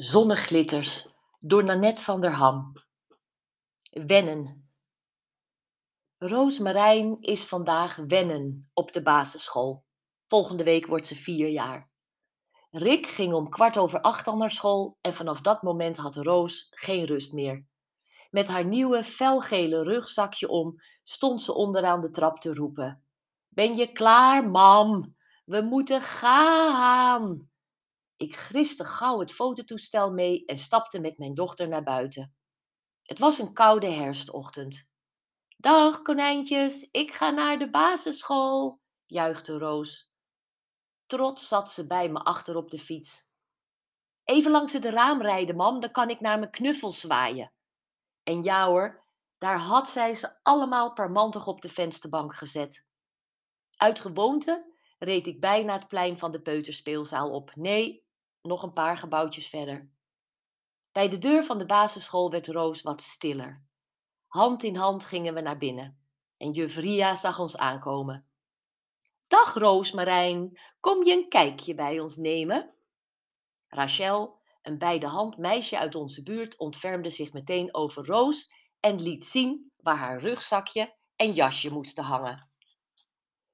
Zonneglitters door Nanette van der Ham. Wennen. Roosmarijn is vandaag wennen op de basisschool. Volgende week wordt ze vier jaar. Rick ging om kwart over acht al naar school en vanaf dat moment had Roos geen rust meer. Met haar nieuwe felgele rugzakje om stond ze onderaan de trap te roepen: Ben je klaar, mam? We moeten gaan! Ik griste gauw het fototoestel mee en stapte met mijn dochter naar buiten. Het was een koude herfstochtend. Dag, konijntjes, ik ga naar de basisschool, juichte Roos. Trots zat ze bij me achter op de fiets. Even langs het raam rijden, mam, dan kan ik naar mijn knuffel zwaaien. En ja hoor, daar had zij ze allemaal parmantig op de vensterbank gezet. Uit gewoonte reed ik bijna het plein van de peuterspeelzaal op. Nee, nog een paar gebouwtjes verder. Bij de deur van de basisschool werd Roos wat stiller. Hand in hand gingen we naar binnen en juf Ria zag ons aankomen. Dag Roosmarijn, kom je een kijkje bij ons nemen? Rachel, een bij de hand meisje uit onze buurt, ontfermde zich meteen over Roos en liet zien waar haar rugzakje en jasje moesten hangen.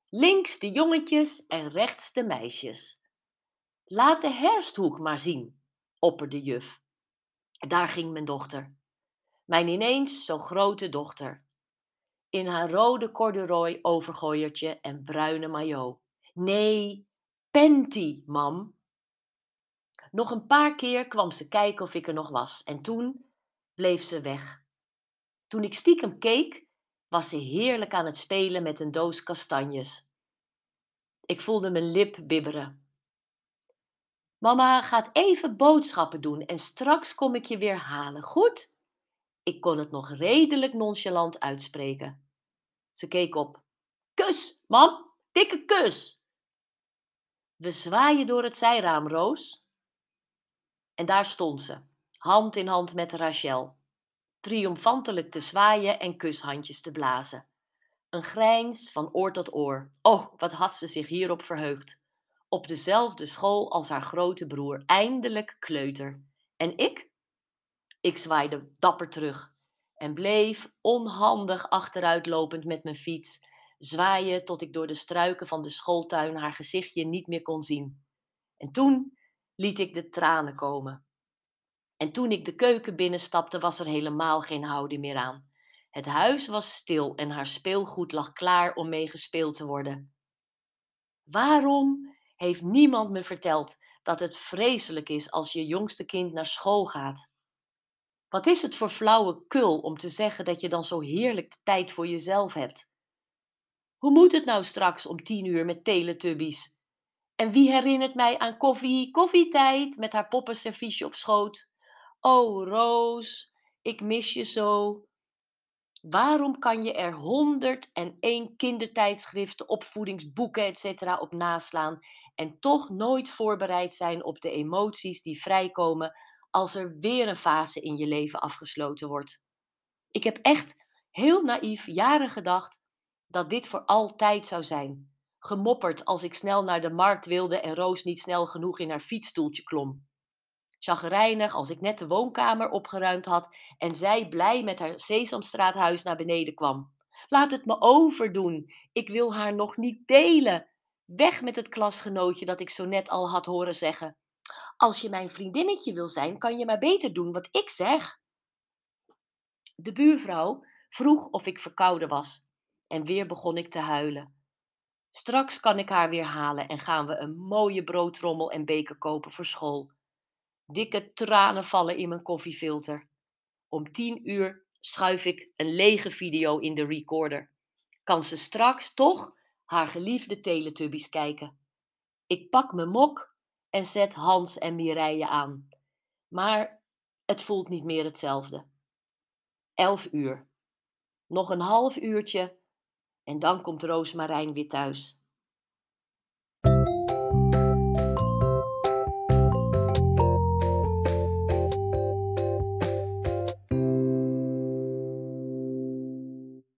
Links de jongetjes en rechts de meisjes. Laat de herfsthoek maar zien, opperde juf. Daar ging mijn dochter. Mijn ineens zo grote dochter. In haar rode corduroy overgooiertje en bruine maillot. Nee, panty, mam. Nog een paar keer kwam ze kijken of ik er nog was en toen bleef ze weg. Toen ik stiekem keek, was ze heerlijk aan het spelen met een doos kastanjes. Ik voelde mijn lip bibberen. Mama gaat even boodschappen doen en straks kom ik je weer halen, goed? Ik kon het nog redelijk nonchalant uitspreken. Ze keek op. Kus, mam, dikke kus. We zwaaien door het zijraam, Roos. En daar stond ze, hand in hand met Rachel, triomfantelijk te zwaaien en kushandjes te blazen. Een grijns van oor tot oor. Oh, wat had ze zich hierop verheugd op dezelfde school als haar grote broer, eindelijk kleuter. En ik? Ik zwaaide dapper terug en bleef onhandig achteruitlopend met mijn fiets, zwaaien tot ik door de struiken van de schooltuin haar gezichtje niet meer kon zien. En toen liet ik de tranen komen. En toen ik de keuken binnenstapte, was er helemaal geen houden meer aan. Het huis was stil en haar speelgoed lag klaar om mee gespeeld te worden. Waarom heeft niemand me verteld dat het vreselijk is als je jongste kind naar school gaat. Wat is het voor flauwe kul om te zeggen dat je dan zo heerlijk de tijd voor jezelf hebt? Hoe moet het nou straks om tien uur met teletubbies? En wie herinnert mij aan koffie, koffietijd met haar poppenserviesje op schoot? Oh, Roos, ik mis je zo. Waarom kan je er 101 kindertijdschriften, opvoedingsboeken etc. op naslaan en toch nooit voorbereid zijn op de emoties die vrijkomen als er weer een fase in je leven afgesloten wordt? Ik heb echt heel naïef jaren gedacht dat dit voor altijd zou zijn. Gemopperd als ik snel naar de markt wilde en Roos niet snel genoeg in haar fietsstoeltje klom. Chagrijnig als ik net de woonkamer opgeruimd had en zij blij met haar Sesamstraathuis naar beneden kwam. Laat het me overdoen. Ik wil haar nog niet delen. Weg met het klasgenootje dat ik zo net al had horen zeggen. Als je mijn vriendinnetje wil zijn, kan je maar beter doen wat ik zeg. De buurvrouw vroeg of ik verkouden was en weer begon ik te huilen. Straks kan ik haar weer halen en gaan we een mooie broodtrommel en beker kopen voor school. Dikke tranen vallen in mijn koffiefilter. Om tien uur schuif ik een lege video in de recorder. Kan ze straks toch haar geliefde Teletubbies kijken? Ik pak mijn mok en zet Hans en Mireille aan. Maar het voelt niet meer hetzelfde. Elf uur. Nog een half uurtje en dan komt Roosmarijn weer thuis.